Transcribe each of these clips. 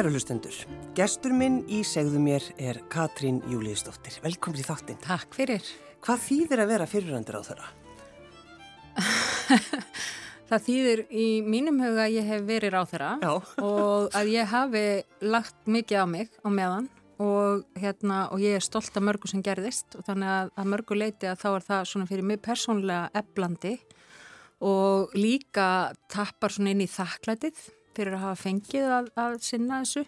Kæru hlustendur, gestur minn í segðu mér er Katrín Júliðsdóttir. Velkomin í þáttinn. Takk fyrir. Hvað þýðir að vera fyrirrandur á þeirra? Það þýðir í mínum huga að ég hef verið á þeirra og að ég hafi lagt mikið á mig á meðan og, hérna, og ég er stolt af mörgu sem gerðist og þannig að, að mörgu leiti að þá er það svona fyrir mig persónlega eblandi og líka tappar svona inn í þakklætið fyrir að hafa fengið að, að sinna þessu.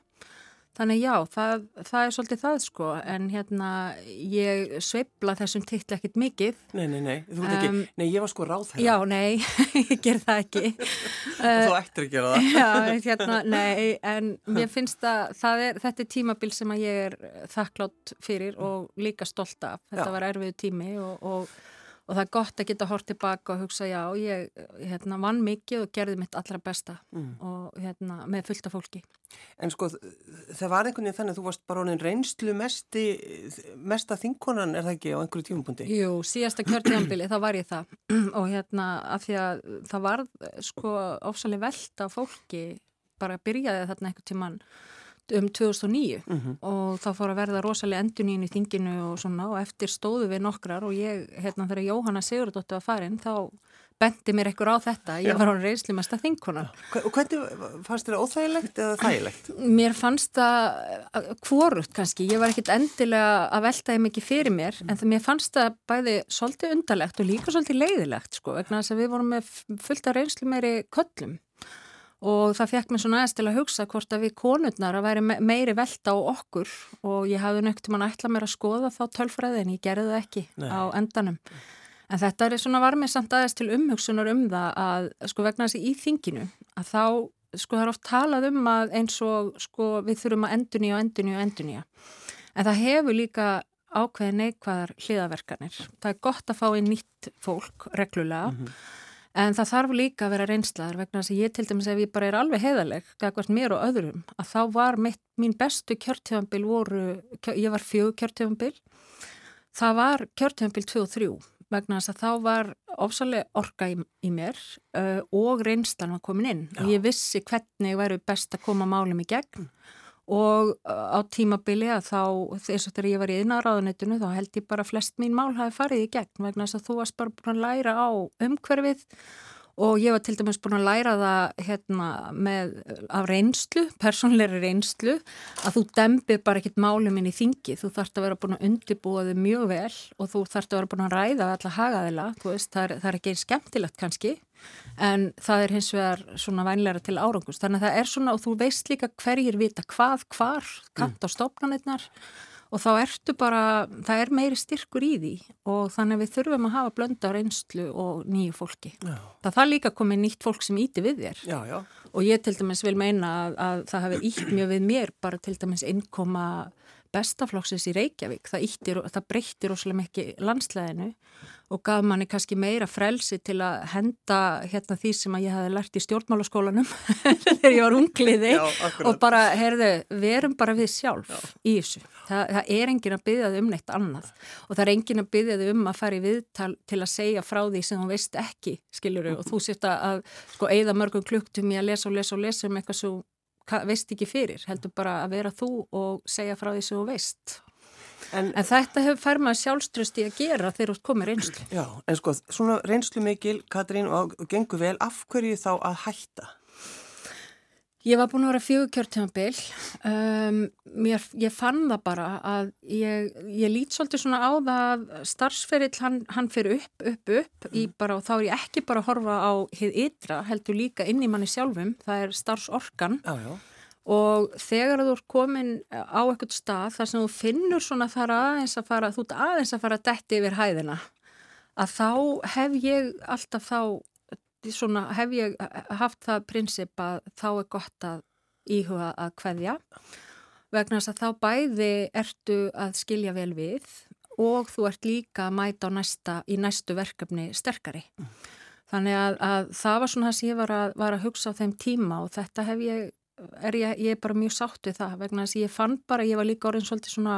Þannig já, það, það er svolítið það sko, en hérna ég sveibla þessum tittli ekkit mikið. Nei, nei, nei, þú veit ekki, um, nei, ég var sko ráð þeirra. Já, nei, ég ger það ekki. og þú ættir að gera það. já, hérna, nei, en mér finnst að er, þetta er tímabil sem að ég er þakklátt fyrir og líka stolt af. Þetta já. var erfiðu tími og, og og það er gott að geta hort tilbaka og hugsa já, ég hérna, vann mikið og gerði mitt allra besta mm. og hérna, með fullta fólki. En sko það var einhvern veginn þannig að þú varst bara honin reynslu mesti, mesta þinkonan er það ekki á einhverju tímapunkti? Jú, síðasta kjörtíðanbili þá var ég það og hérna af því að það var sko ofsalega velta fólki bara byrjaði þarna einhvern tíman um 2009 mm -hmm. og þá fór að verða rosalega endunín í þinginu og svona og eftir stóðu við nokkrar og ég, hérna þegar Jóhanna Sigurdóttir var farin þá bendi mér ekkur á þetta, ég var á að þinguna. Og hvernig fannst þér óþægilegt eða þægilegt? Mér fannst það kvorut kannski, ég var ekkit endilega að veltaði mikið fyrir mér en það mér fannst það bæði svolítið undarlegt og líka svolítið leiðilegt sko, vegna þess að við vorum með fullt af reynsli meiri köllum og það fekk mér svona aðeins til að hugsa hvort að við konurnar að væri meiri velta á okkur og ég hafði nögt mann að ætla mér að skoða þá tölfræði en ég gerði það ekki Nei. á endanum. En þetta er svona var mér samt aðeins til umhugsunar um það að sko vegna þessi í þinginu að þá sko það er oft talað um að eins og sko við þurfum að endunja og endunja og endunja. En það hefur líka ákveði neikvæðar hliðaverkanir. Það er gott að fá inn nýtt fólk reglulega mm -hmm. En það þarf líka að vera reynslaðar vegna þess að ég til dæmis ef ég bara er alveg heiðaleg, gagvart mér og öðrum, að þá var mitt, mín bestu kjörtífambil voru, ég var fjög kjörtífambil, það var kjörtífambil 2 og 3 vegna þess að þá var ofsalega orka í, í mér uh, og reynslan var komin inn. Já. og ég vissi hvernig væri best að koma málum í gegn. og á tímabili að þá eins og þegar ég var í innanráðunetinu þá held ég bara flest mín mál hafi farið í gegn vegna þess að þú varst bara búin að læra á umhverfið og ég var til dæmis búin að læra það hérna með af reynslu, persónleiri reynslu að þú dembir bara ekkit málum inn í þingi, þú þarfst að vera búin að undibúa þau mjög vel og þú þarfst að vera búin að ræða allar hagaðila, veist það er, það er ekki skemmtilegt kannski en það er hins vegar svona vænleira til árangust, þannig að það er svona og þú veist líka hverjir vita hvað, hvar, katt á stofnanirnar og þá ertu bara, það er meiri styrkur í því og þannig að við þurfum að hafa blönda reynslu og nýju fólki. Já. Það þarf líka koma nýtt fólk sem íti við þér já, já. og ég til dæmis vil meina að, að það hafi ítt mjög við mér bara til dæmis innkoma bestaflokksins í Reykjavík, það, íttir, það breyttir óslega mikið landslæðinu og gaf manni kannski meira frelsi til að henda hérna því sem að ég hafi lært í stjórnmálaskólanum þegar ég var ungliði Já, og bara, heyrðu, verum bara við sjálf Já. í þessu. Það, það er engin að byggja þau um neitt annað og það er engin að byggja þau um að fara í viðtal til að segja frá því sem þú veist ekki, skiljuru, og þú sérst að sko eigða mörgum klukktum í að lesa og lesa og lesa um eitthvað svo veist ekki fyrir, heldur bara að vera þú og segja frá því sem þú veist. En, en þetta hefur fær maður sjálfströsti að gera þegar þú komir reynslu. Já, en sko, svona reynslu mikil, Katrín, og gengur vel, af hverju þá að hætta? Ég var búin að vera fjögur kjörtjámbil, um, ég fann það bara að ég, ég lít svolítið svona á það að starfsferill hann, hann fyrir upp, upp, upp mm. bara, og þá er ég ekki bara að horfa á hið ytra, heldur líka inn í manni sjálfum, það er starfsorkan já, já. og þegar þú er komin á ekkert stað þar sem þú finnur svona þar aðeins að fara, þú ert aðeins að fara að detti yfir hæðina, að þá hef ég alltaf þá svona hef ég haft það prinsip að þá er gott að íhuga að hverja vegna þess að þá bæði ertu að skilja vel við og þú ert líka að mæta næsta, í næstu verkefni sterkari. Mm. Þannig að, að það var svona það sem ég var að, var að hugsa á þeim tíma og þetta hef ég, er ég, ég er bara mjög sátt við það vegna þess að ég fann bara, ég var líka orðin svolítið svona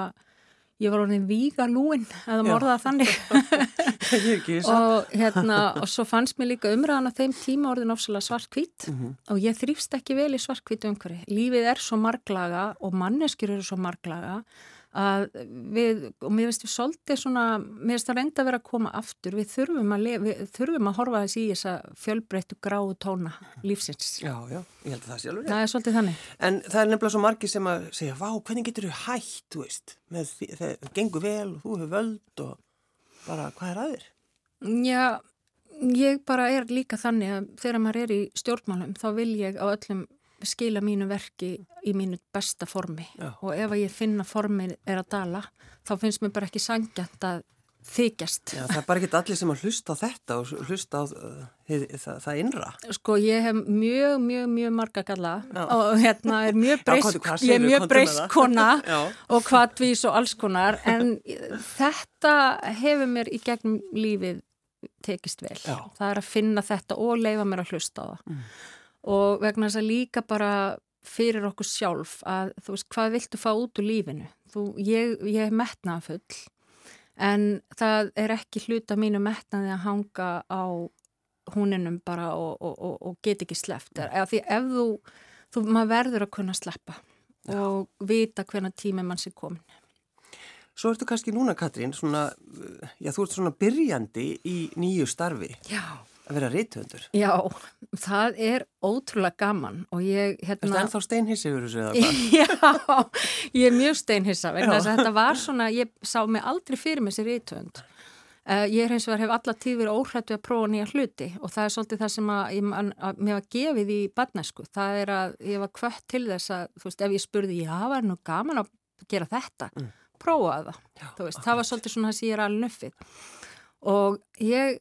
ég var orðin víga lúin eða morðað þannig og, hérna, og svo fannst mér líka umræðan á þeim tíma orðin ofsalega svart hvít mm -hmm. og ég þrýfst ekki vel í svart hvít umhverfi. Lífið er svo marglaga og manneskjur eru svo marglaga að við, og mér finnst við svolítið svona, mér finnst það reynda að vera að koma aftur, við þurfum að, við þurfum að horfa þessi í þessa fjölbreyttu gráu tóna lífsins. Já, já, ég held að það sé alveg. Það er svolítið þannig. En það er nefnilega svo margi sem að segja, vá, hvernig getur þú hægt, þú veist, með því, það gengur vel þú hefur völd og bara, hvað er aðeir? Já, ég bara er líka þannig að þegar maður er í stjórnmálum, þá vil ég á öllum skila mínu verki í mínu besta formi Já. og ef að ég finna formi er að dala þá finnst mér bara ekki sangjant að þykjast. Já, það er bara ekki allir sem að hlusta á þetta og hlusta á uh, það, það, innra. Sko ég hef mjög, mjög, mjög marga galla Já. og hérna er mjög breysk, Já, ég er mjög breysk kona og hvaðvís og alls konar en þetta hefur mér í gegnum lífið tekist vel. Það er að finna þetta og leifa mér að hlusta á það. Mm og vegna þess að líka bara fyrir okkur sjálf að þú veist hvað viltu fá út úr lífinu? Þú, ég, ég er metnaða full en það er ekki hluta mínu metnaði að hanga á húninum bara og, og, og, og get ekki sleppt. Eða því ef þú, þú maður verður að kunna sleppa Já. og vita hvernig tími mann sé komin Svo ertu kannski núna Katrín svona, já þú ert svona byrjandi í nýju starfi. Já að vera rítöndur. Já, það er ótrúlega gaman og ég... Hérna... Er þetta ennþá steinhissi yfir þessu eða hvað? Já, ég er mjög steinhissa vegna þess að þetta var svona, ég sá mig aldrei fyrir mig sér rítönd. Uh, ég hef alla tíð verið óhrættu að prófa nýja hluti og það er svolítið það sem að, að, að mér var gefið í badnesku. Það er að ég var kvött til þess að, þú veist, ef ég spurði, já, var nú gaman að gera þetta, mm. prófaði það. Já, það var svolítið svona að ég er alveg nöffið og ég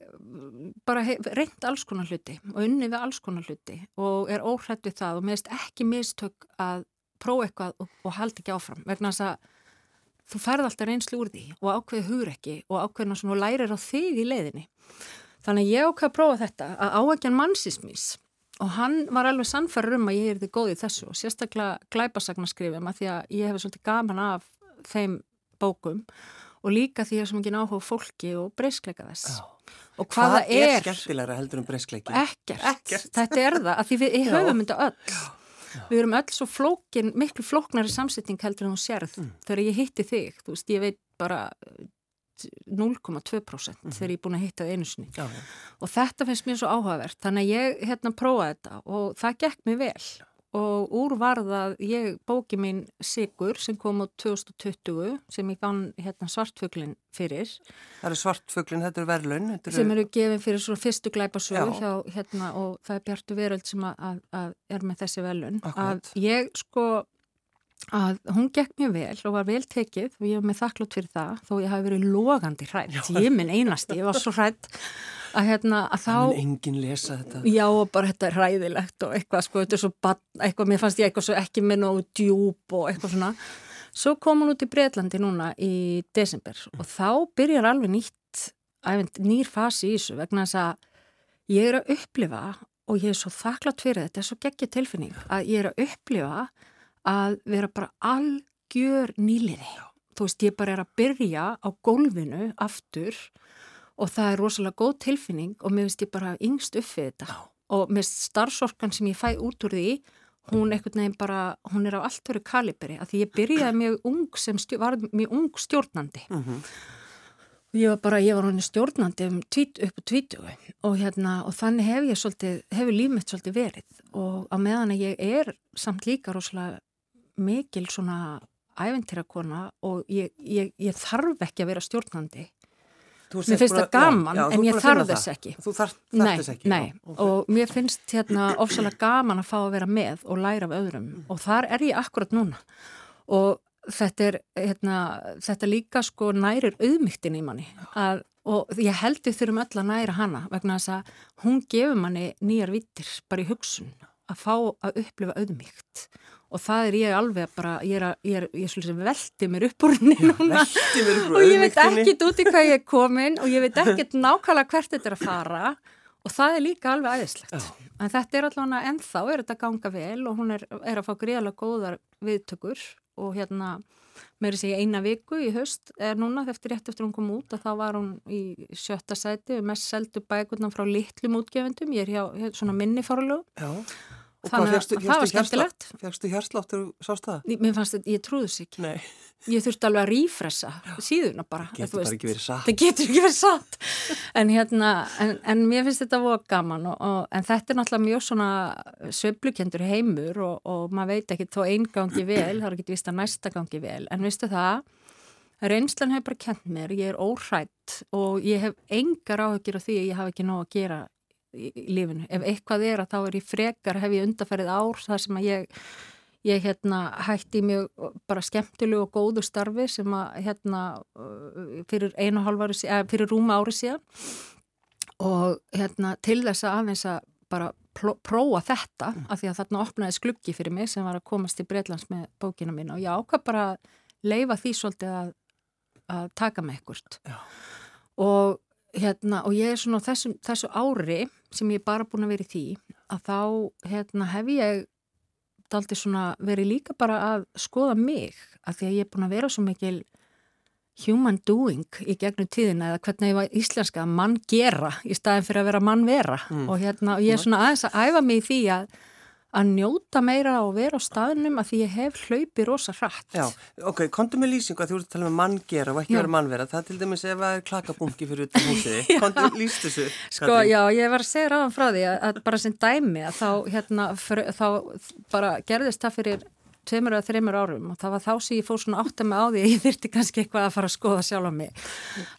bara reynd alls konar hluti og unni við alls konar hluti og er óhrætt við það og meðist ekki mistök að prófa eitthvað og, og halda ekki áfram vegna þess að þú færð alltaf reynslu úr því og ákveði hugur ekki og ákveðina svona og lærir á þig í leiðinni. Þannig ég ákveði að prófa þetta að áækjan mannsismís og hann var alveg sannferður um að ég er því góð í þessu og sérstaklega glæpasagnaskrifum að því að ég hef svolítið gaman af þeim bókum og líka því að sem ekki náhuga fólki og breyskleika þess. Já. Og hvaða Hvað er... er skemmtilegra heldur um breyskleiki? Ekkert. Ekkert. Þetta er það, að því við höfum þetta öll. Já. Við erum öll svo flókin, miklu flóknari samsetting heldur en þú sérð. Mm. Þegar ég hitti þig, þú veist, ég veit bara 0,2% mm. þegar ég er búin að hitta það einu sinni. Já. Og þetta finnst mér svo áhugavert. Þannig að ég hérna prófaði þetta og það gekk mér vel og úr varðað ég bóki mín Sigur sem kom á 2020 sem ég gann hérna, svartfuglin fyrir. Það eru svartfuglin, þetta eru verðlun. Þetta sem eru gefin fyrir svo fyrstu glæpasögu hjá hérna og það er Bjartu Veröld sem að, að, að er með þessi verðlun. Að ég sko að hún gekk mjög vel og var vel tekið og ég hef með þakklátt fyrir það þó ég hafi verið logandi hrætt. Ég minn einasti, ég var svo hrætt að hérna að þá... Mun enginn lesa þetta. Já og bara þetta er hræðilegt og eitthvað sko, þetta er svo eitthvað, mér fannst ég eitthvað svo ekki með nógu djúb og eitthvað svona. Svo kom hún út í Breitlandi núna í desember og þá byrjar alveg nýtt, æfind, nýr fasi í þessu vegna þess að ég er að upplifa og ég er svo þakklátt fyrir þetta, þetta er svo geggið tilfinning að ég er að upplifa að vera bara algjör nýliði. Þú veist, ég bara er að byrja á gólfinu aftur og það er rosalega góð tilfinning og mér finnst ég bara yngst uppfið þetta Já. og með starfsorkan sem ég fæ út úr því hún bara, hún er á allt verið kaliberi að því ég byrjaði mjög ung sem stjórn, var mjög ung stjórnandi mm -hmm. og ég var bara, ég var hann stjórnandi um tvít, upp á tvítu og hérna, og þannig hef ég svolítið, hefur lífmitt svolítið verið og á meðan að ég er samt líka rosalega mikil svona æventyrakona og ég, ég, ég þarf ekki að vera stjórnandi Mér finnst það gaman já, já, en ég þarf þess ekki. Þú þarf þess ekki? Nei, okay. og mér finnst hérna ofsalega gaman að fá að vera með og læra af öðrum mm. og þar er ég akkurat núna og þetta er hérna, þetta líka sko nærir auðmygtin í manni að, og ég held við þurfum öll að næra hana vegna þess að hún gefur manni nýjar vittir bara í hugsun að fá að upplifa auðmygt og það er ég alveg bara, ég er, að, ég er, ég er veldi mér upp úr henni núna. og ég veit ekkit út í hvað ég er komin og ég veit ekkit nákvæmlega hvert þetta er að fara. Og það er líka alveg æðislegt. Já. En þetta er allavega ennþá, er þetta að ganga vel og hún er, er að fá greiðlega góðar viðtökur. Og hérna meiri segja eina viku í höst er núna eftir rétt eftir hún kom út að þá var hún í sjötta sæti. Mest seldu bækurnan frá litlum útgefendum. Ég er hjá, hjá svona minnifárlegu Já. Og Þannig að það var skemmtilegt. Fegstu hérsláttur sást það? Mér fannst þetta, ég trúði þess ekki Nei, ég þurfti alveg að rífressa síðuna bara þú getur bara ekki verið satt. það getur ekki verið satt en hérna, en, en mér finnst þetta voða gaman og, og, en þetta er náttúrulega mjög svona sveiflukendur heimur og, og maður veit ekki þó einn gangi vel það er ekki vist að næsta gangi vel en veistu það, reynslan hefur bara kent mér, ég er óhrætt og ég hef engar áhugir af því að ég hafa ekki nóg að gera lífinu, ef eitthvað er að þá er ég frekar hef ég undarfærið ár þar sem að ég ég hérna hætti í mjög bara skemmtilegu og góðu starfi sem að hérna uh, fyrir einu og hálf ári síðan, fyrir rúma ári síðan. Og hérna til þess að aðeins að bara prófa þetta af því að þarna opnaði skluggi fyrir mig sem var að komast til Breitlands með bókina mín og ég ákvað bara að leifa því svolítið að, að taka með ekkert Já. og hérna og ég er svona á þessu, þessu ári sem ég er bara búin að vera í því að þá hérna hef ég daldi svona verið líka bara að skoða mig af því að ég er búin að vera svo mikil human doing í gegnum tíðina eða hvernig ég var íslenska mann gera í staðin fyrir að vera mann vera Mm. og hérna og ég er svona aðeins að æfa mig í því að að njóta meira og vera á staðnum að því ég hef hlaupi rosa hratt Já, ok, kontu með lýsingu að þú ert að tala um manngera og ekki vera mannvera. Það til dæmis ef það er klakabunki fyrir utan húsiði. Kontu lýst þessu. Sko, Katrín. já, ég var að segja ráðan frá því að, að bara sem dæmi að þá, hérna, fyr, þá bara gerðist það fyrir tveimur eða þreimur árum og það var þá sem ég fór svona átt að mig á því ég þyrti kannski eitthvað að fara að skoða sjálf á mig.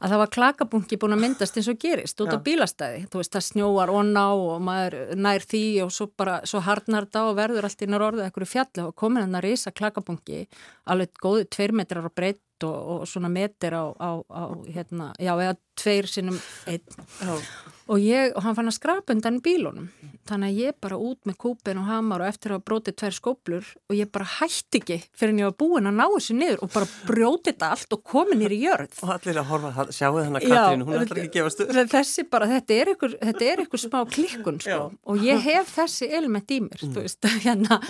Að það var klakabunki búin að myndast eins og gerist út á bílastæði, þú veist það snjóar onna og maður nær því og svo bara svo harnar þetta og verður allt inn á orðið ekkur fjalli. Og komin hann að risa klakabunki alveg góði tveir metrar á breytt og, og svona meter á, á, á hérna, já eða tveir sinnum einn. Og ég, og hann fann að skrapa undan bílunum. Þannig að ég bara út með kúpin og hamar og eftir að brotið tvær skóplur og ég bara hætti ekki fyrir en ég var búin að ná þessu niður og bara brjótið þetta allt og komið nýri jörð. Og allir að horfa, sjáu þennan Katrín, hún ætlar ekki að gefa stuð. þessi bara, þetta er ykkur, þetta er ykkur smá klikkun sko. Og ég hef þessi element í mér þú veist, hérna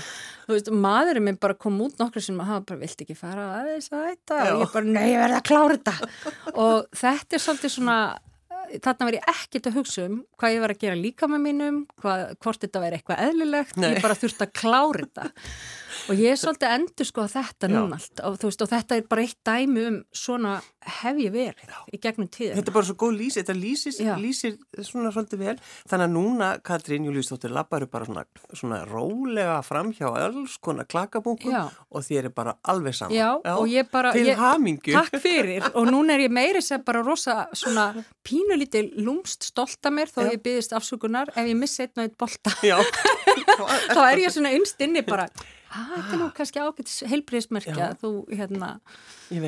þú veist, maðurinn minn bara kom út nokkru sem hafa bara, vilt ekki fara aðeins að þetta Já. og ég bara, nei, ég verði að klára þetta og þetta er svolítið svona þarna ég ekkert að hugsa um hvað ég var að gera líka með mínum hvað, hvort þetta væri eitthvað eðlilegt Nei. ég bara þurfti að klára þetta og ég er svolítið að endur sko þetta Já. núna allt og, veist, og þetta er bara eitt dæmi um svona hef ég verið í gegnum tíðina Þetta er bara svo góð lýsi, þetta lýsir, Já. lýsir svona svolítið vel. Þannig að núna, Katrín Júliusdóttir, labbaru bara svona, svona rólega framhjá alls konar klakabunkum Já. og þér er bara alveg saman. Já, og ég bara... Ég. Takk fyrir og núna er ég meiri sem bara rosa svona pínulítið lúmst stolt að mér þó Já. ég byggðist afsökunar ef ég missi einn og einn bolta Já. þá er ég svona innst inni bara að þetta er nú kannski ágætis heilbríðismerkja þú hérna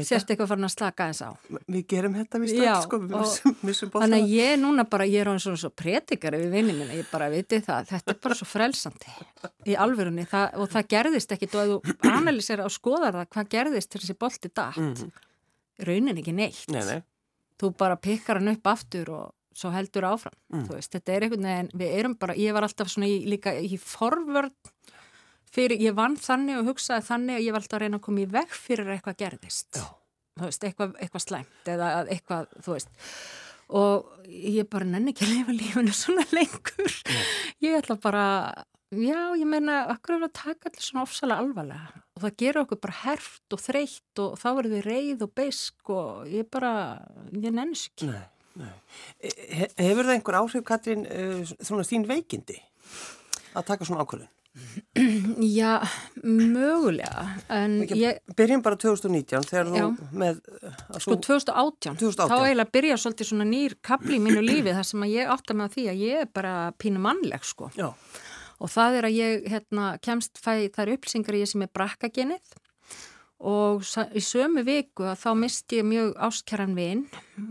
sérst eitthvað farin að slaka þess á. Við gerum þetta við stöld, sko. Þannig að ég núna bara, ég er svona svo pretikari við vinnin minna, ég bara viti það, þetta er bara svo frelsandi í alvörunni það, og það gerðist að þú analýsir og skoðar það hvað gerðist til þessi bolti datt, Mhm. raunin ekki neitt. Nei, nei. Þú bara pikkar hann upp aftur og svo heldur áfram, Mm. þú veist, þetta er einhvern veginn, við erum bara, ég var alltaf svona í, líka í forvörn fyrir, ég vann þannig og hugsaði þannig og ég var alltaf að reyna að koma í veg fyrir að eitthvað gerðist Já. þú veist, eitthvað, eitthvað slæmt eða að eitthvað, þú veist og ég bara nenni ekki að lifa lífinu svona lengur ég ætla bara já, ég meina, akkur er að taka allir svona ofsalega alvarlega og það gerur okkur bara hert og þreytt og þá verður við reið og beisk og ég bara, ég nenni sér ekki Nei, nei. He hefur það einhver áhrif, Katrín, uh, svona þín veikindi að taka svona ákvörðun? Já, mögulega ég, Byrjum bara 2019 þegar þú með að sko 2018, 2018. þá eiginlega byrja svolítið svona nýr kapli í mínu lífi þar sem að ég átta á því að ég er bara pínu mannleg sko. Já, og það er að ég hérna, kemst fæ þær upplýsingar ég sem er brakkagenið og í sömu viku þá misti ég mjög ástkjæran vin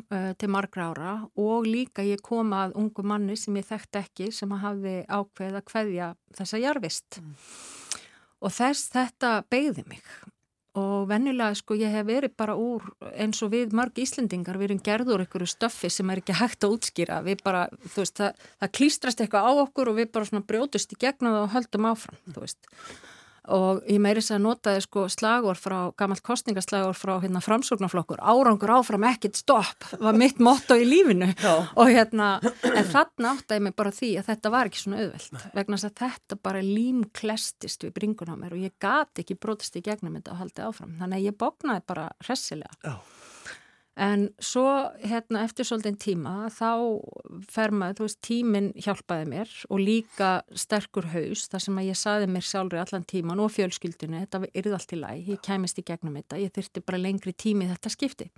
uh, til margra ára og líka ég kom að ungu manni sem ég þekkt ekki sem hafði ákveð að kveðja þessa jarfist og þess þetta beigði mig. Og vennilega sko ég hef verið bara úr eins og við mörg Íslendingar við erum gerður ykkur stöffi sem er ekki hægt að útskýra. Við bara, þú veist, það, það klýstrast eitthvað á okkur og við bara svona brjótust í gegnum og höldum áfram, þú veist og ég meiris að notaði sko slagur frá, gammalt kostningaslagur frá hérna framsóknarflokkur, árangur áfram ekkit stopp, var mitt motto í lífinu Já. og hérna, en þarna áttaði mig bara því að þetta var ekki svona auðvelt, vegna að þetta bara límklestist við bringun á mér og ég gati ekki brotist í gegnum þetta og haldið áfram, þannig að ég bóknaði bara hressilega. Já. En svo hérna eftir svolítið tíma þá fer maður, þú veist, tíminn hjálpaði mér og líka sterkur haus þar sem að ég saði mér sjálfur allan tíman og fjölskyldinu, þetta yrði allt í læg, ég kæmist í gegnum þetta, ég þurfti bara lengri tími þetta skipti.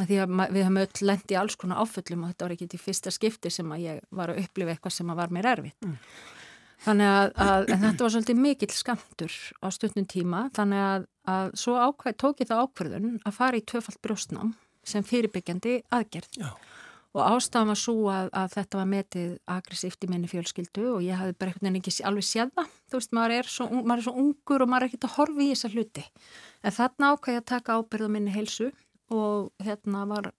Því að við höfum öll lendi alls konar áföllum og þetta var ekki til fyrsta skipti sem að ég var að upplifa eitthvað sem að var mér erfitt. Mm. Þannig að, að þetta var svolítið mikill skamtur á stundum tíma, þannig að, að svo ákvæð, tók ég það ákverðun að fara í tvöfalt brjóstnám sem fyrirbyggjandi aðgerð. Já. og ástafan var svo að, að þetta var metið aggressíft í minni fjölskyldu og ég hafði bara einhvern veginn ekki alveg séð það. Þú veist, maður er, svo, maður er svo ungur og maður er ekkert að horfi í þessa hluti. En þarna ákvæði að taka ábyrðu minni heilsu og hérna var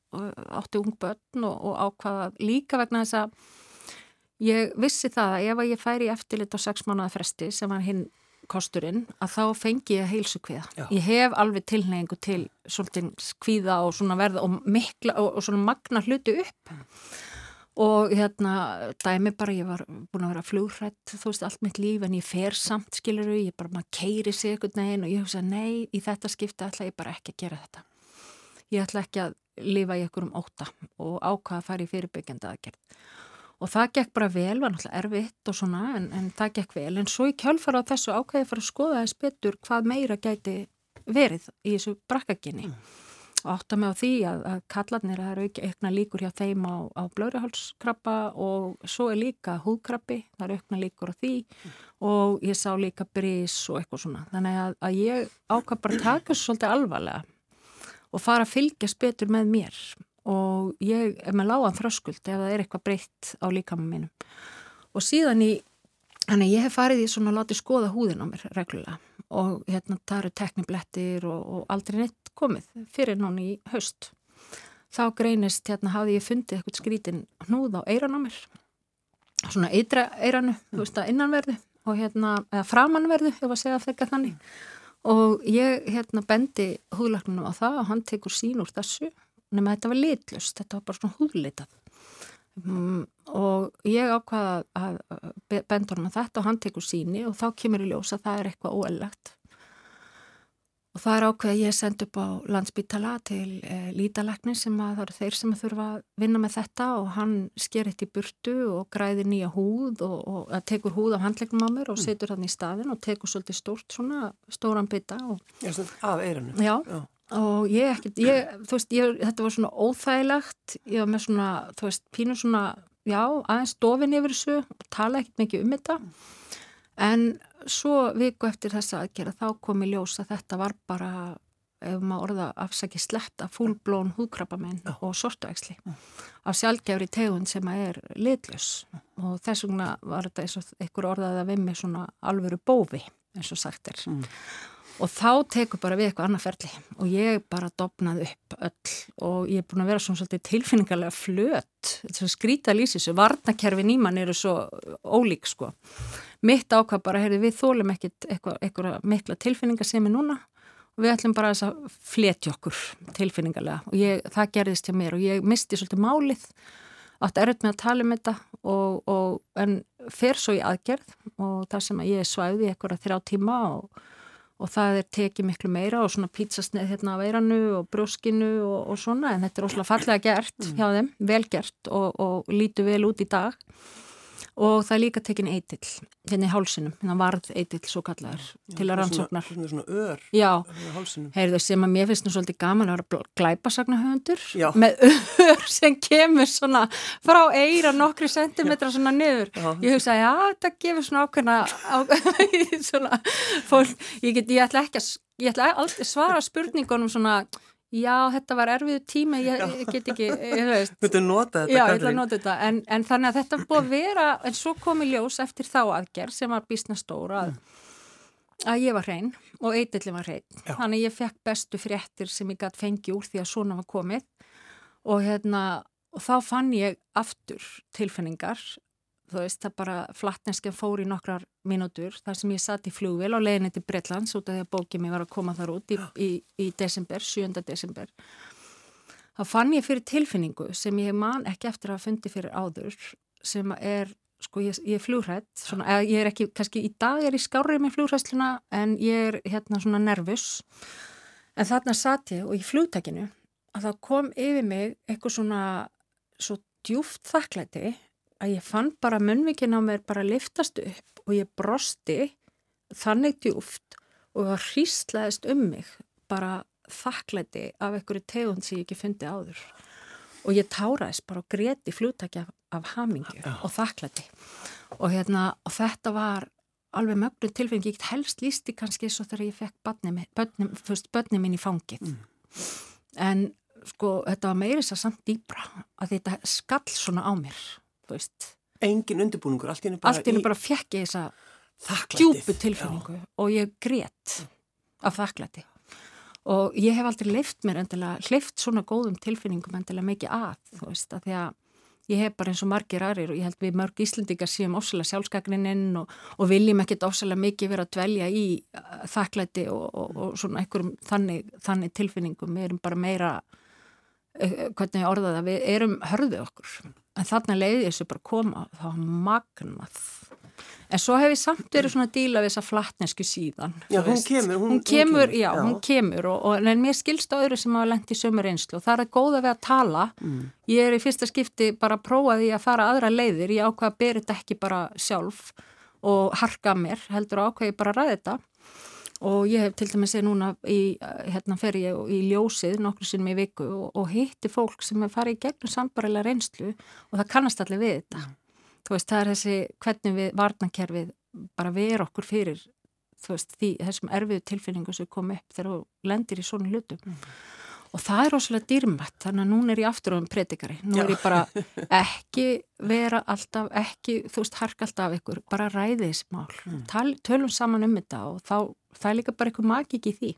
átti ung börn og, og ákvaða líka vegna þess að ég vissi það að ef ég færi eftirlit á sex mánuða fresti sem var hinn kosturinn að þá fengi ég heilsu kviða. Ég hef alveg tilneyingu til svolítið kviða og svona verða og mikla og, og svona magna hluti upp mm. og hérna dæmi bara ég var búin að vera flugrætt þú veist allt mitt líf en ég fer samt skiluru, ég bara maður keiri sig eitthvað neginn og ég hugsa nei í þetta skipta ætla ég bara ekki að gera þetta. Ég ætla ekki að lifa í einhverjum óta og ákvaða að fara í fyrirbyggjanda aðgerð og það gekk bara vel, var náttúrulega erfitt og svona en, en það gekk vel en svo í kjálfara á þessu ákvæði fara að skoða þess betur hvað meira gæti verið í þessu brakkaginni mm. og átta mig á því að, að kallarnir eru aukna líkur hjá þeim á, á blöruhálskrabba og svo er líka húðkrabbi, það eru aukna líkur á því mm. og ég sá líka brís og eitthvað svona, þannig að, að ég ákvað bara taka þessu svolítið alvarlega og fara að fylgjast betur með mér og ég er með lágan þröskuld ef það er eitthvað breytt á líkamum mínum. Og síðan í þannig ég hef farið í svona að láta skoða húðin á mér reglulega og hérna það eru tekniblettir og, og aldrei neitt komið fyrir núni í haust. Þá greinist hérna hafði ég fundið eitthvað skrítin hnúð á eiran á mér. Svona eitra eiranu þú veist að innanverðu og hérna eða framannverðu ef að segja þegar þannig. Og ég hérna bendi húðlagnunum á það og hann tekur sín úr þessu nema þetta var litlust, þetta var bara svona húðlitað um, og ég ákvaða að benda honum að þetta og hann tekur síni og þá kemur í ljós að það er eitthvað óellagt og það er ákveð að ég send upp á landsbytala til e, lítalæknin sem að það eru þeir sem þurfa að vinna með þetta og hann sker eitt í burtu og græðir nýja húð og, og tekur húð af handlegnum á mér og mm. setur hann í staðin og tekur svolítið stórt svona stóran bytta og... Af eirinu. Já, Já og ég ekkert, ég, þú veist, ég, þetta var svona óþægilegt, ég var með svona, þú veist, pínur svona, já, aðeins dofin yfir þessu, tala ekkert mikið um þetta, en svo viku eftir þessa aðgera þá kom í ljós að þetta var bara, ef maður orða afsaki sletta, fullblón húðkrabamenn ja. og sortuæksli af sjálfgefri tegund sem að er litlus ja. og þess vegna var þetta eins og einhver orðað að við með svona alvöru bófi, eins og sagt er. Mm og þá tekur bara við eitthvað annað ferli. Og ég bara dopnaði upp öll. Og ég er búin að vera svona svolítið tilfinningarlega flött, skrítið að lýsa þessu, varnakerfi nýman eru svo ólík sko. Mitt ákvað bara, heyrði við þólum ekkit eitthvað, eitthvað mikla tilfinningar sem er núna. Og við ætlum bara þess að fletja okkur tilfinningarlega og ég, það gerðist hjá mér. Og ég misti svolítið málið. Átt erut með að tala um þetta. Og, og en fer svo í aðgerð. Og það sem að ég svæði eitthvað þrjá tíma og og það er tekið miklu meira og svona pítsasneið hérna á veiranu og brjóskinu og, og svona en þetta er ósláð fallega gert mm. hjá þeim, vel gert og, og lítu vel út í dag og það er líka tekin eitill hérna í hálsinum, hérna varð eitill svo kallar til að rannsóknar. svona, svona ör já, heyrðu sem að mér finnst nú svolítið gaman að vera glæpasagnahöfundur með ör sem kemur svona frá eira nokkri sentimetra svona niður. Já. ég hugsa að þetta gefur svona ákveðna á, svona fólk, ég, get, ég ætla ekki að ég ætla að svara spurningunum svona Já, þetta var erfiðu tíma, ég, ég get ekki, ég veist. Þú ætti að nota þetta. Já, ég ætla að nota þetta, en, en þannig að þetta búið að vera, en svo kom í ljós eftir þá aðgerð sem var bísna stóra að, að ég var hrein og eitillin var hrein. Já. Þannig ég fekk bestu fréttir sem ég gætt fengi úr því að svona var komið og hérna og þá fann ég aftur tilfinningar þú veist það bara flattneskja fór í nokkrar mínútur þar sem ég satt í flugvél á leiðinni til Breitlands út af því að bókið mér var að koma þar út í, í, í desember, 7. desember. Þá fann ég fyrir tilfinningu sem ég man ekki eftir að fundi fyrir áður sem er sko ég, ég er flugrætt, svona, eða ég er ekki kannski í dag er ég skárið með flugræstluna en ég er hérna svona nervus. En þarna satt ég og í flugtakinu að það kom yfir mig eitthvað svona svo djúft þakklæti að ég fann bara munnvikin á mér bara liftast upp og ég brosti þannig djúft og það hríslaðist um mig bara þakklæti af einhverju tegund sem ég ekki fundi áður. Og ég táraðist bara og greti flúttakja af, af hamingju Já. og þakklæti. Og, hérna, og þetta var alveg mögnu tilfengi, ég helst lísti kannski svo þegar ég fekk bönni, mín í fangið. En sko þetta var meirins að samt dýbra að þetta skall svona á mér þú veist, Engin undirbúningur, allt í henni bara allt í henni bara fekk ég þessa djúpu tilfinningu og ég grét af þakklæti. Og ég hef aldrei leift mér endilega, hleyft svona góðum tilfinningum endilega mikið að, þú veist, að því að ég hef bara eins og margir aðrir og ég held við mörg Íslendingar séum ofsalega sjálfskagnininn og, og viljum ekkit ofsalega mikið vera að dvelja í uh, þakklæti og, og, og svona einhverjum þannig, þannig tilfinningum, við erum bara meira uh, hvernig ég orða það, við erum hörðu okkur, en þarna leiði þessu bara koma, það var magnað En svo hef ég samt verið svona að díla við þessa flattnesku síðan. Já, hún kemur, hún- Hún hún kemur, kemur, já, já. hún kemur og, og en mér skilst á öðru sem hafa lengt í sömur einslu og það er að góða við að tala. Mm. Ég er í fyrsta skipti bara að prófa því að fara aðra leiðir. Ég ákvað að bera þetta ekki bara sjálf og harka mér, heldur ákvað ég bara að ræða þetta. Og ég hef til dæmis segið núna í, hérna fer ég í ljósið nokkru sinnum í viku og, og hitti fólk sem er farið í gegnum sambarilega reynslu og það kannast allir við þetta. Þú veist, það er þessi hvernig við varnakerfið bara vera okkur fyrir þú veist, því þessum erfiðu tilfinningu sem kom upp þegar þú lendir í svona hlutum. Og það er rosalega dýrmætt þannig að núna er ég aftur á um predikari. Nú er ég bara ekki vera alltaf, ekki, þú veist, harka alltaf af ykkur, bara ræði þessi mál. Tal, tölum saman um þetta og þá það er líka bara eitthvað magik í því.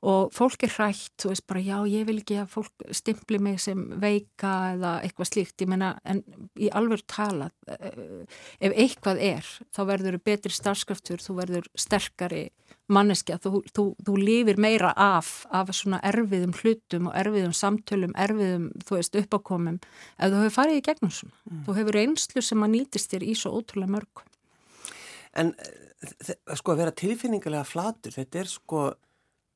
Og fólk er hrætt, þú veist bara já, ég vil ekki að fólk stimpli mig sem veika eða eitthvað slíkt, ég meina en í alveg tala eh, ef eitthvað er, þá verður betri starfskraftur, þú verður sterkari manneskja, þú, þú, þú lifir meira af, af svona erfiðum hlutum og erfiðum samtölum, erfiðum þú veist, uppákomum, ef þú hefur farið í gegnum svona, þú hefur einslu sem að nýtist þér í svo ótrúlega mörg En eh, sko að vera tilfinningarlega flatur, þetta er sko,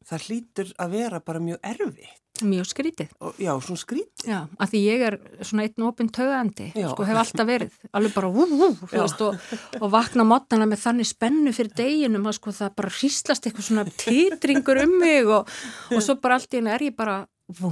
það hlýtur að vera bara mjög erfitt. mjög skrítið. Og, já, svona skrítið. Já, að því ég er svona einn opinn tögandi, sko hef alltaf verið, alveg bara vú, vú, þú veist, og, og vakna mótana með þannig spennu fyrir deginum að sko það bara hríslast eitthvað svona titringur um mig og, og svo bara allt í henni er ég bara veist.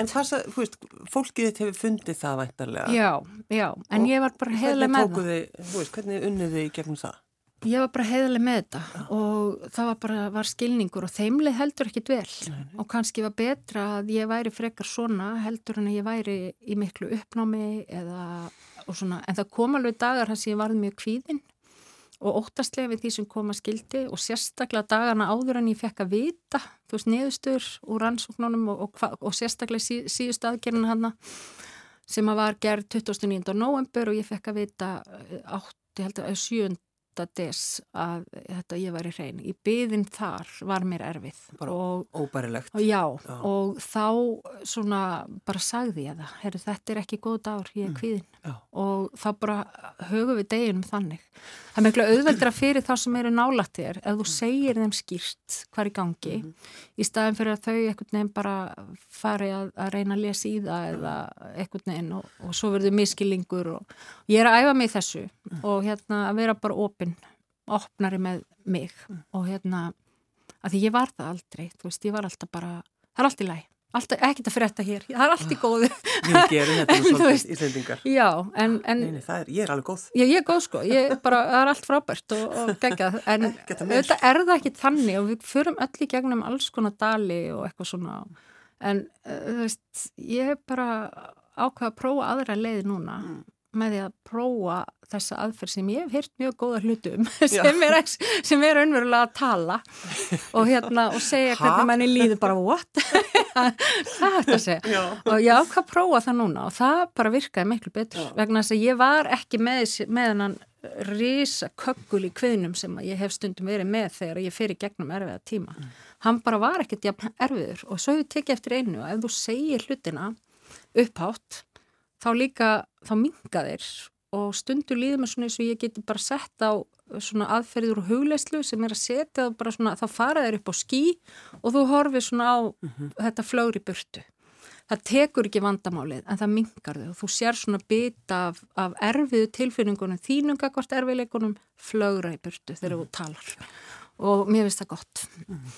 En hvað, þú veist, fólkið þitt hefur fundið það væntarlega. Já, já, en Og ég var bara Hvernig með það. þið, veist, hvernig unnið þið í gegnum það? Ég var bara heiðlega með þetta og það var bara, var skilningur og þeimlið heldur ekkit vel og kannski var betra að ég væri frekar svona heldur en að ég væri í miklu uppnámi eða og svona, en það kom alveg dagar sem ég varði mjög kvíðin og óttastlega við því sem koma skildi og sérstaklega dagana áður en ég fekk að vita, þú veist, niðurstur úr rannsóknunum og, og, og sérstaklega sí, síðustu aðgerðin hana sem að var gerð 29. november og ég fekk að vita eh, átt, ég held að 7. des að þetta ég var í hrein. Í byðin þar var mér erfið Bara og, Óbærilegt. og já, Já. og þá svona bara sagði ég það, herru þetta er ekki góð dagur, ég er kvíðin Já. og þá bara höfum við deginum þannig. Það er miklu auðveldra fyrir þá sem eru nálætt þér ef þú segir þeim skýrt hvað er í gangi í staðin fyrir að þau einhvern veginn bara fari að, að reyna að lesa í það eða einhvern veginn og, og svo verður miskilingur og ég er að æfa mig þessu og hérna að vera bara opinn, opnari með mig. Og hérna að því ég var það aldrei, þú veist, ég var alltaf bara, það er allt í læg, ekkert að frétta hér, það er allt í góðu. Við gerum þetta nú svolítið íslendingar. Já, en, en Nei, nei, það er, ég er alveg góð. Já, ég er góð sko, ég er bara, það er allt frábært og, og geggjað, en auðvitað er það ekki þannig og við förum öll í gegnum alls konar dali og eitthvað svona, en uh, þú veist, ég hef bara ákvað að prófa aðra leið núna með því að prófa þessa aðferð sem ég hef hýrt mjög góða hlutum sem er, sem er önverulega að tala og hérna og segja ha? hvernig manni líður bara what? er þetta að segja? Já. og ég ákvað að prófa það núna og það bara virkaði miklu betur Já. vegna þess að ég var ekki með, með hann risa kökkul í kviðnum sem ég hef stundum verið með þegar ég fer í gegnum erfiða tíma. Mm. Hann bara var ekkert jafn erfiður og svo hefur tekið eftir einu og ef þú segir hlutina upphátt þá líka, þá minga þeir og stundur líður mér svona eins og ég geti bara sett á svona aðferður og hugleislu sem er að setja bara svona, þá fara þeir upp á skí og þú horfið svona á mm -hmm. þetta flögri burtu. Það tekur ekki vandamálið en það mingar þau og þú sér svona bit af, af erfiðu tilfinningunum, þínunga hvort erfiðleikunum flögra í burtu þegar þú talar og mér finnst það gott. Mm.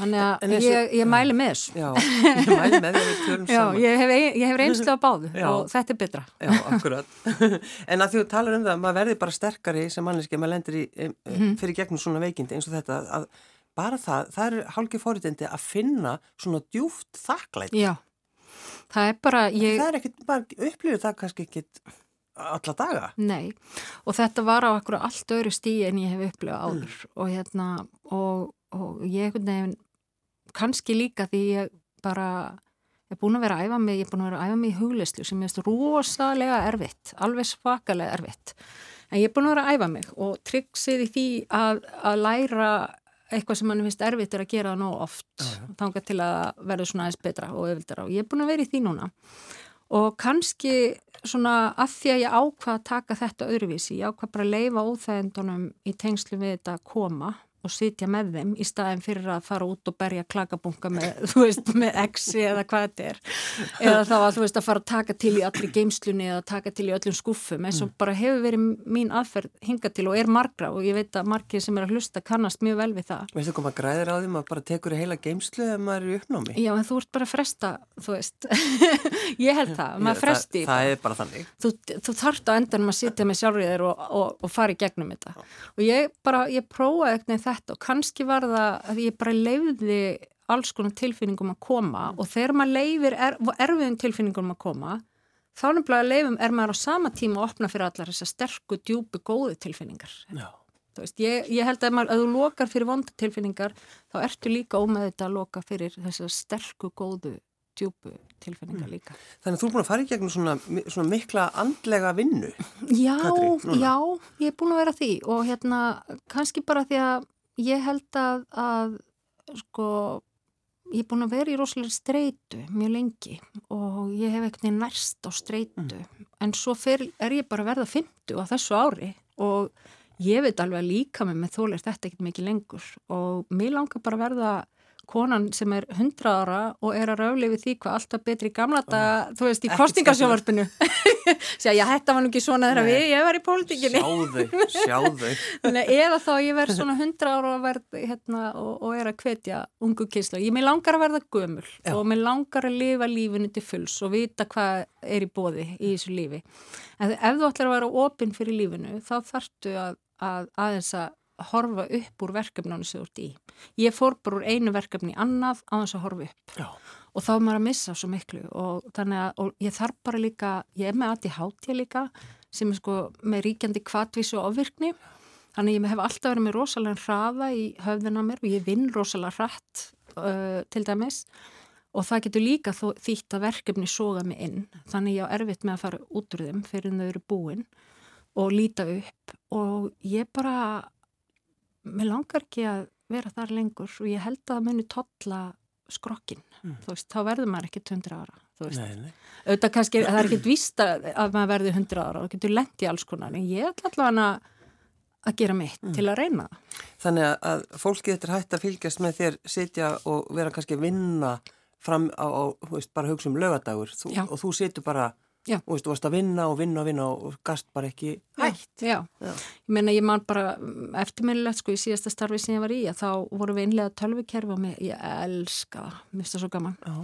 Þannig að þessi, ég, ég mæli með þessu. Já, ég mæli með því að við tölum já, saman. Ég hef, hef reynslu á báðu já. og þetta er betra. Já, akkurat. En að þú talar um það, maður verði bara sterkari sem manneski, maður lendir í, mm. fyrir gegnum svona veikindi eins og þetta, að bara það, það er hálkið fóritendi að finna svona djúft þakklæti. Já, það er bara... Ég... Það er ekkit, bara upplýður það kannski ekkit alla daga. Nei, og þetta var á ekkur allt öðru stíi en ég hef upplýðað áður mm. og hérna, og, og ég kannski líka því ég bara ég er búin að vera að æfa mig, ég er búin að vera að æfa mig í hugleyslu sem er rosalega erfitt alveg svakalega erfitt. En ég er búin að vera að æfa mig og tryggsið í því að, að læra eitthvað sem mann finnst erfitt er að gera nóg oft þángar til að verða svona aðeins betra og öfildara og ég er búin að vera í því núna. Og kannski svona að því að ég ákvað að taka þetta öðruvísi, ég ákvað bara að leifa óþægendunum í tengslu við þetta koma og sitja með þeim í staðin fyrir að fara út og berja klakabunga með, þú veist, með exi eða hvað þetta er. Eða þá að þú veist að fara að taka til í allir geimslunni eða taka til í öllum skuffum eins og mm. bara hefur verið mín aðferð hinga til og er margra og ég veit að margir sem er að hlusta kannast mjög vel við það. Veistu maður græðir á því, maður bara tekur í heila geimslu eða maður er í uppnámi. Já en þú ert bara að fresta, þú veist. Ég held það, maður fresti Það, það er bara þannig. Þú, þú þart á endanum að sitja með sjálfriðir og, og, og þetta og kannski var það að ég bara leiði alls konar tilfinningum að koma mm. og þegar maður leiðir er, erfiðum tilfinningum að koma þá nefnilega leifum er maður á sama tíma að opna fyrir allar þessar sterku, djúpi, góðu tilfinningar veist, ég, ég held að, maður, að þú lokar fyrir vonda tilfinningar þá ertu líka ómeð þetta að loka fyrir þessar sterku, góðu djúbu tilfinningar mm. líka. Þannig að þú er búin að fara í gegnum svona, svona mikla andlega vinnu Já, Katri, já, ég er búin að vera því og hérna kannski bara því að ég held að, að sko, ég er búin að vera í rosalega streitu mjög lengi og ég hef eitthvað nærst á streitu mm. en svo fer, er ég bara að verða 50 á þessu ári og ég veit alveg að líka mig með þólir þetta ekkert mikið lengur og mér langar bara að verða konan sem er 100 ára og er að ráli við því hvað alltaf betri gamla þetta, þú veist, í kostingasjóvarpinu Sjá, já, þetta var nú ekki svona þegar við, ég var í pólitíkinni. Sjáðu, sjáðu Eða þá ég verð svona 100 ára og, verð, hérna, og, og er að hvetja ungu kynslu, ég með langar að verða gömul já. og með langar að lifa lífinu til fulls og vita hvað er í bóði í þessu lífi. En ef þú ætlar að vera opinn fyrir lífinu þá þarftu að, að aðeins að horfa upp úr verkefnunum sem þú ert í. Ég fór bara úr einu verkefni annað á þess að horfa upp. Já. og þá er maður að missa svo miklu og þannig að og ég þarf bara líka, ég er með aðti hátja líka sem er sko með ríkjandi kvatvísu og ofvirkni. Þannig ég hef alltaf verið með rosalega hraða í höfðina mér og ég vinn rosalega hratt uh, til dæmis. Og það getur líka þýtt að verkefni soga mig inn. Þannig ég á erfitt með að fara út úr þeim fyrir þau eru búin og líta upp. Og ég bara mér langar ekki að vera þar lengur og ég held að það muni totla skrokkin, mm. þú veist, þá verður maður ekki 100 ára, þú veist nei, nei. auðvitað kannski, það er ekkit vist að, að maður verður 100 ára og getur lengt í alls konar en ég ætla allavega að gera mitt mm. til að reyna Þannig að fólkið þetta er hægt að fylgjast með þér sitja og vera kannski að vinna fram á, á veist, bara hugsa um lögadagur þú, og þú situr bara Já. og þú varst að vinna og vinna og vinna og gast bara ekki hægt Já, já. ég meina ég man bara eftirminnilegt sko í síðasta starfi sem ég var í að þá voru við innlega tölvikerfi og ég elska það, mér finnst það svo gaman já.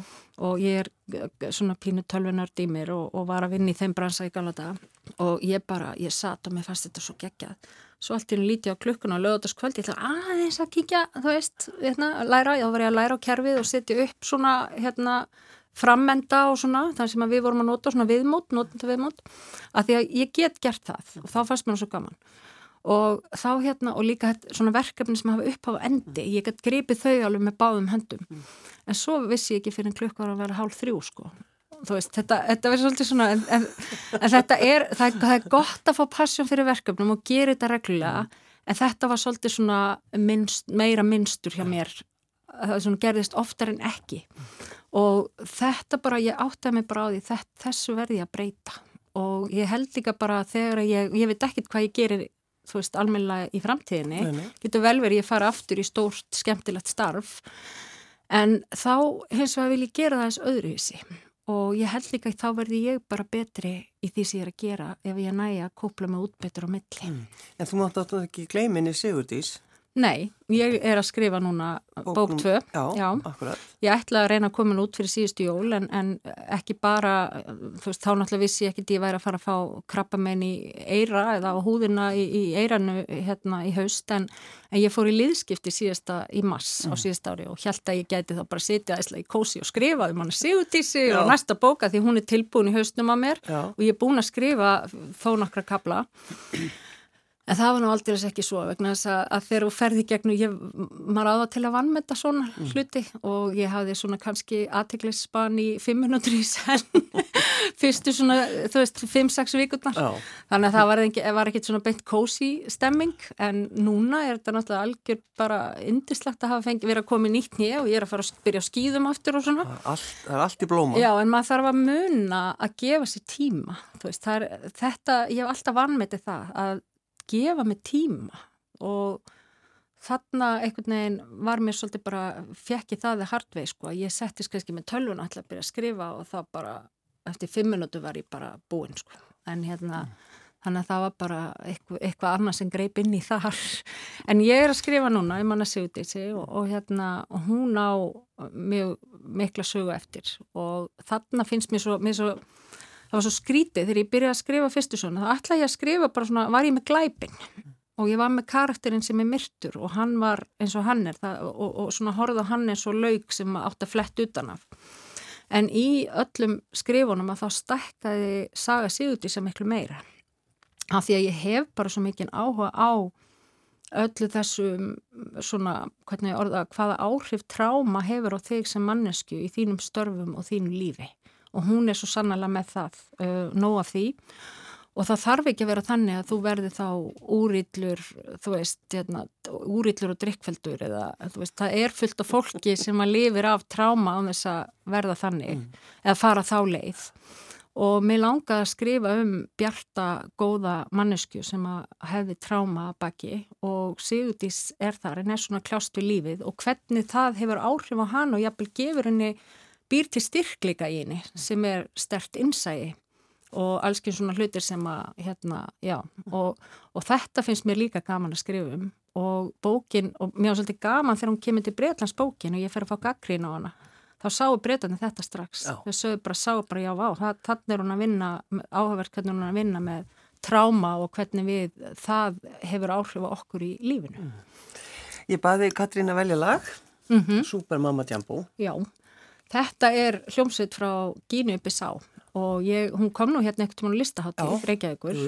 og ég er eh, svona pínu tölvinörd í mér og, og var að vinna í þeim bransa í galata og ég bara, ég satt og mér fannst þetta svo geggjað svo allt í hún líti á klukkuna og lögutaskvöld ég ætla aðeins að kíkja, þú veist hérna, læra, þá var ég að læra á kerfið og setja upp svona hérna frammenda og svona, þannig sem við vorum að nota svona viðmót, notenda viðmót að því að ég get gert það og þá fannst mér það svo gaman. Og þá hérna og líka svona verkefni sem hafa upp á endi, ég get gripið þau alveg með báðum höndum. En svo vissi ég ekki fyrir en klukk var að vera hálf þrjú sko. Þú veist, þetta, þetta verður svolítið svona en, en, en þetta er, það, það er gott að fá passjón fyrir verkefnum og gera þetta reglulega, en þetta var svolítið svona minnst, meira minnstur hjá mér. Það gerðist oftar en ekki og þetta bara, ég áttaði mig bara á því þess, þessu verði að breyta og ég held líka bara þegar ég, ég veit ekkit hvað ég gerir þú veist, almennilega í framtíðinni, nei, nei. getur vel verið ég fara aftur í stórt, skemmtilegt starf en þá hins vegar vil ég gera það eins öðruvísi og ég held líka að þá verði ég bara betri í því sem ég er að gera ef ég næja að kópla mig út betur á milli. Mm. En þú mátt átt að ekki gleyminni Sigurdís Nei, ég er að skrifa núna bók 2. Já, já, akkurat. Ég ætla að reyna að koma út fyrir síðustu jól en, en ekki bara, veist, þá náttúrulega vissi ég ekkert ég væri að fara að fá krabbamenn í eira eða á húðina í, í eiranu hérna í haust en, en ég fór í liðskipti síðasta í mass mm. á síðasta ári og held að ég gæti þá bara sitja aðeinslega í kósi og skrifa um hann að sigurtísi og næsta bóka því hún er tilbúin í haustum að mér já. og ég er búin að skrifa þó nokkra kabla En það var nú aldrei ekki svo vegna þess að, að þegar þú ferði gegnum, ég, maður áða til að vannmeta svona mm. hluti og ég hafði svona kannski aðteglisban í fimm minútur í senn, fyrstu svona, þú veist, fimm-seks vikurnar. Oh. Þannig að það var, ekki, var ekkit svona beint cozy stemming en núna er þetta náttúrulega algjör bara indislegt að hafa fengið verið að koma í nýtt nýja og ég er að fara að byrja að skýðum aftur og svona. All, það er allt í blóma. Já, en maður þarf að muna að gefa sér tíma, þú veist, er, þetta, ég hef alltaf vannmetið það að gefa mig tíma. Og þarna einhvern veginn var mér svolítið bara, fekk ég það við hardvei sko, ég settist kannski með tölvun að byrja að skrifa og það bara eftir fimm minútu var ég bara búinn sko. En hérna, mm. þannig að það var bara eitthvað, eitthvað annað sem greip inn í þar. En ég er að skrifa núna ég manna sig út í sig og, og hérna og hún á mjög mikla sögu eftir. Og þarna finnst mér svo, mér svo það var svo skrítið þegar ég byrjaði að skrifa fyrstu svona, þá ætlaði ég að skrifa bara svona, var ég með glæpin og ég var með karakterinn sem er myrtur og hann var eins og hann er það, og, og svona horða hann eins og laug sem átt að flett utan af. En í öllum skrifunum að þá stækkaði saga síðuti sem miklu meira. Af því að ég hef bara svo mikið áhuga á öllu þessum svona, hvernig orða, hvaða áhrif tráma hefur á þig sem mannesku í þínum störfum og þínu lífi og hún er svo sannlega með það uh, nóg af því. Og það þarf ekki að vera þannig að þú verði þá úrýllur, þú veist, hérna, úrýllur og drikkfeldur eða veist, það er fullt af fólki sem að lifir af tráma á þess að verða þannig mm. eða fara þá leið. Og mér langaði að skrifa um bjarta góða mannesku sem að hefði tráma baki og Sigurdís er þar en er svona klást við lífið. Og hvernig það hefur áhrif á hann og jafnvel gefur henni býr til styrkleika í henni sem er stert innsægi og allsken svona hlutir sem að hérna, já, og, og þetta finnst mér líka gaman að skrifa um og bókin, og mér var svolítið gaman þegar hún kemur til Breitlands bókin og ég fer að fá gaggrín á hana, þá sáu Breitlandi þetta strax, þau sögðu bara, sáu bara já, vá, þannig er hún að vinna áhugverk, hvernig hún er að vinna með tráma og hvernig við, það hefur áhrif á okkur í lífinu. Mm. Ég baði Katrín að velja lag mm -hmm. Supermama Djambó Já Þetta er hljómsveit frá Gínu Bissá og ég, hún kom nú hérna ekkert um hún listahátti, Reykjavíkur.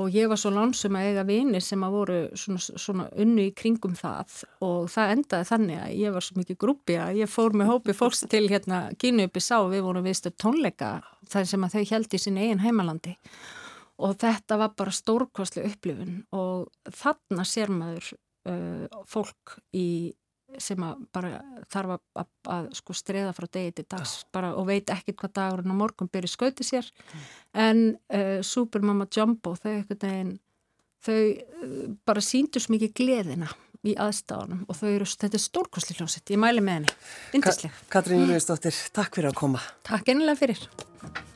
Og ég var svo lansum að eiga vinir sem að voru svona, svona unnu í kringum það og það endaði þannig að ég var svo mikið grúpi að ég fór með hópi fólks til hérna Gínu Bissá og við vorum viðstöð tónleika þar sem að þau held í sín eigin heimalandi. Og þetta var bara stórkostlu upplifun og þarna sér maður uh, fólk í sem að bara þarf að, að, að sko streða frá degi til dags bara, og veit ekkit hvað dagurinn á morgun byrju skauti sér. Mm. en uh, Supermama Jumbo þau, veginn, þau uh, bara síndu svo mikið gleðina í aðstáðanum og þau eru, þetta er stórkosli hljómsett, ég mæli með henni, Ka Katrín Júliusdóttir, takk fyrir að koma. Takk ennilega fyrir